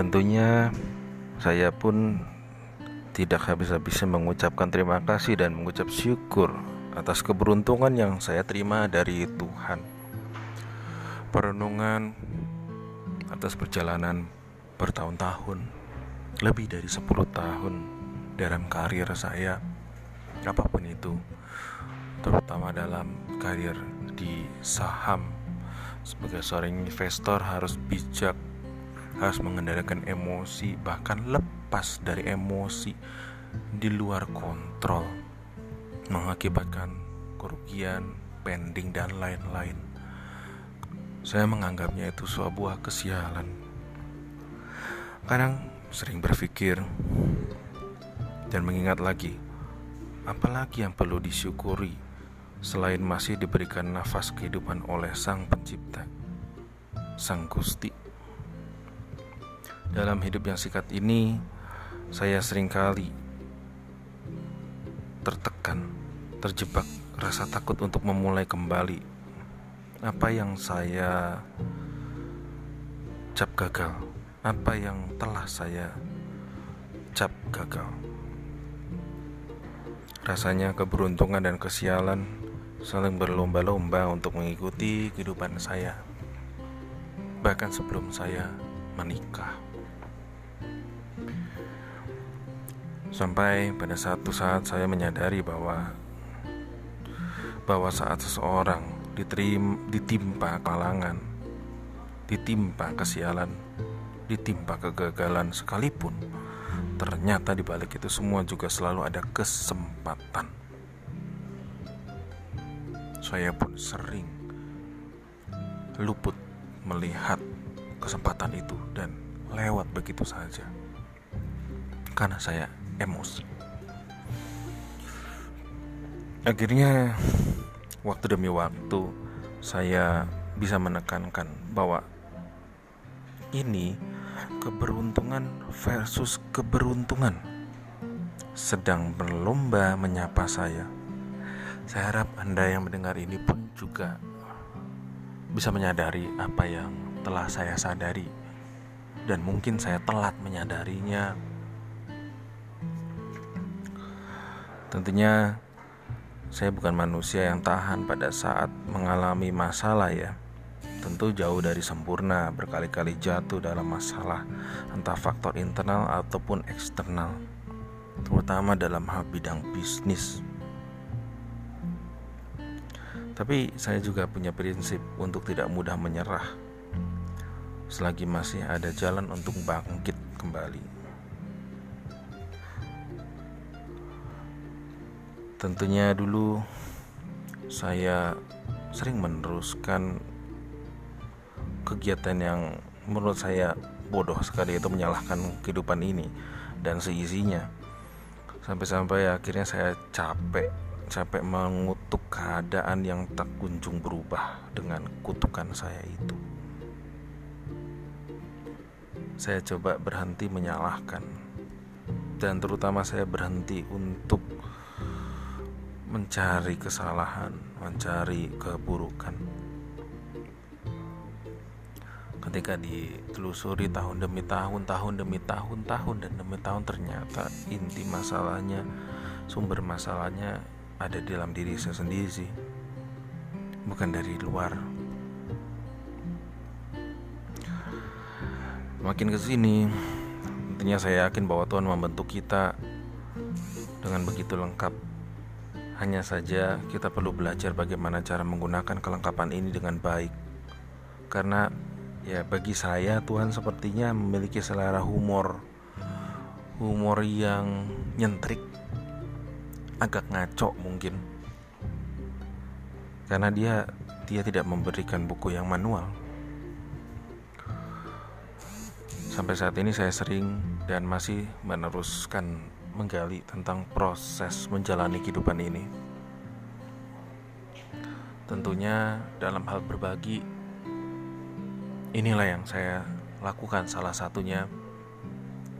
Tentunya saya pun tidak habis-habisnya mengucapkan terima kasih dan mengucap syukur atas keberuntungan yang saya terima dari Tuhan. Perenungan atas perjalanan bertahun-tahun, lebih dari 10 tahun dalam karir saya, apa pun itu, terutama dalam karir di saham. Sebagai seorang investor harus bijak, harus mengendalikan emosi, bahkan lepas dari emosi di luar kontrol mengakibatkan kerugian, pending, dan lain-lain. Saya menganggapnya itu sebuah kesialan. Kadang sering berpikir dan mengingat lagi, apalagi yang perlu disyukuri selain masih diberikan nafas kehidupan oleh Sang Pencipta, Sang Gusti. Dalam hidup yang singkat ini, saya sering kali tertekan terjebak rasa takut untuk memulai kembali apa yang saya cap gagal, apa yang telah saya cap gagal. Rasanya keberuntungan dan kesialan saling berlomba-lomba untuk mengikuti kehidupan saya, bahkan sebelum saya menikah. Sampai pada satu saat saya menyadari bahwa bahwa saat seseorang diterim, ditimpa kalangan, ditimpa kesialan, ditimpa kegagalan sekalipun, ternyata di balik itu semua juga selalu ada kesempatan. Saya pun sering luput melihat kesempatan itu dan lewat begitu saja karena saya emosi. Akhirnya waktu demi waktu saya bisa menekankan bahwa ini keberuntungan versus keberuntungan sedang berlomba menyapa saya. Saya harap Anda yang mendengar ini pun juga bisa menyadari apa yang telah saya sadari dan mungkin saya telat menyadarinya. Tentunya saya bukan manusia yang tahan pada saat mengalami masalah ya. Tentu jauh dari sempurna, berkali-kali jatuh dalam masalah, entah faktor internal ataupun eksternal, terutama dalam hal bidang bisnis. Tapi saya juga punya prinsip untuk tidak mudah menyerah, selagi masih ada jalan untuk bangkit kembali. Tentunya dulu saya sering meneruskan kegiatan yang menurut saya bodoh sekali itu menyalahkan kehidupan ini dan seisinya. Sampai-sampai akhirnya saya capek capek mengutuk keadaan yang tak kunjung berubah dengan kutukan saya itu. Saya coba berhenti menyalahkan dan terutama saya berhenti untuk mencari kesalahan, mencari keburukan. Ketika ditelusuri tahun demi tahun, tahun demi tahun, tahun dan demi tahun ternyata inti masalahnya, sumber masalahnya ada di dalam diri saya sendiri sih. Bukan dari luar. Makin ke sini, tentunya saya yakin bahwa Tuhan membentuk kita dengan begitu lengkap hanya saja kita perlu belajar bagaimana cara menggunakan kelengkapan ini dengan baik. Karena ya bagi saya Tuhan sepertinya memiliki selera humor. Humor yang nyentrik. Agak ngaco mungkin. Karena dia dia tidak memberikan buku yang manual. Sampai saat ini saya sering dan masih meneruskan menggali tentang proses menjalani kehidupan ini. Tentunya dalam hal berbagi inilah yang saya lakukan salah satunya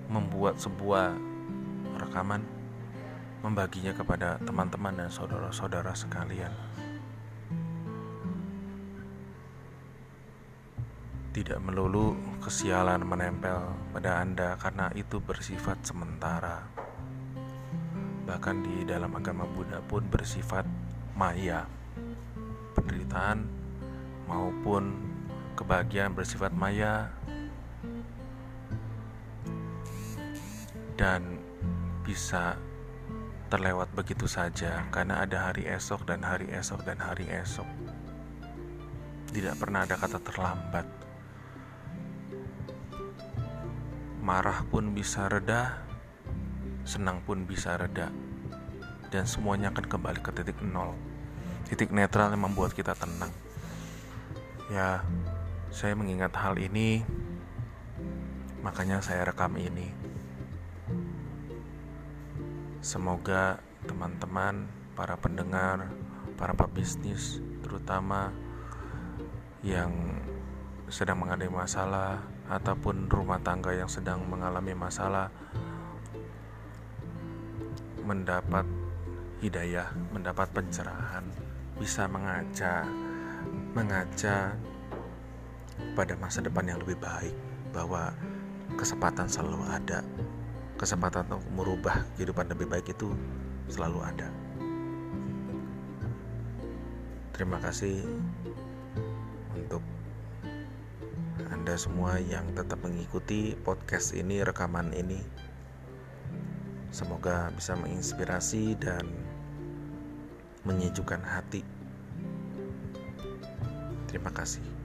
membuat sebuah rekaman membaginya kepada teman-teman dan saudara-saudara sekalian. Tidak melulu kesialan menempel pada Anda karena itu bersifat sementara. Bahkan di dalam agama Buddha pun bersifat maya. Penderitaan maupun kebahagiaan bersifat maya dan bisa terlewat begitu saja karena ada hari esok dan hari esok dan hari esok. Tidak pernah ada kata terlambat. marah pun bisa reda, senang pun bisa reda, dan semuanya akan kembali ke titik nol. Titik netral yang membuat kita tenang. Ya, saya mengingat hal ini, makanya saya rekam ini. Semoga teman-teman, para pendengar, para pebisnis, terutama yang sedang mengalami masalah ataupun rumah tangga yang sedang mengalami masalah mendapat hidayah, mendapat pencerahan, bisa mengaca, mengaca pada masa depan yang lebih baik bahwa kesempatan selalu ada. Kesempatan untuk merubah kehidupan lebih baik itu selalu ada. Terima kasih untuk anda semua yang tetap mengikuti podcast ini, rekaman ini. Semoga bisa menginspirasi dan menyejukkan hati. Terima kasih.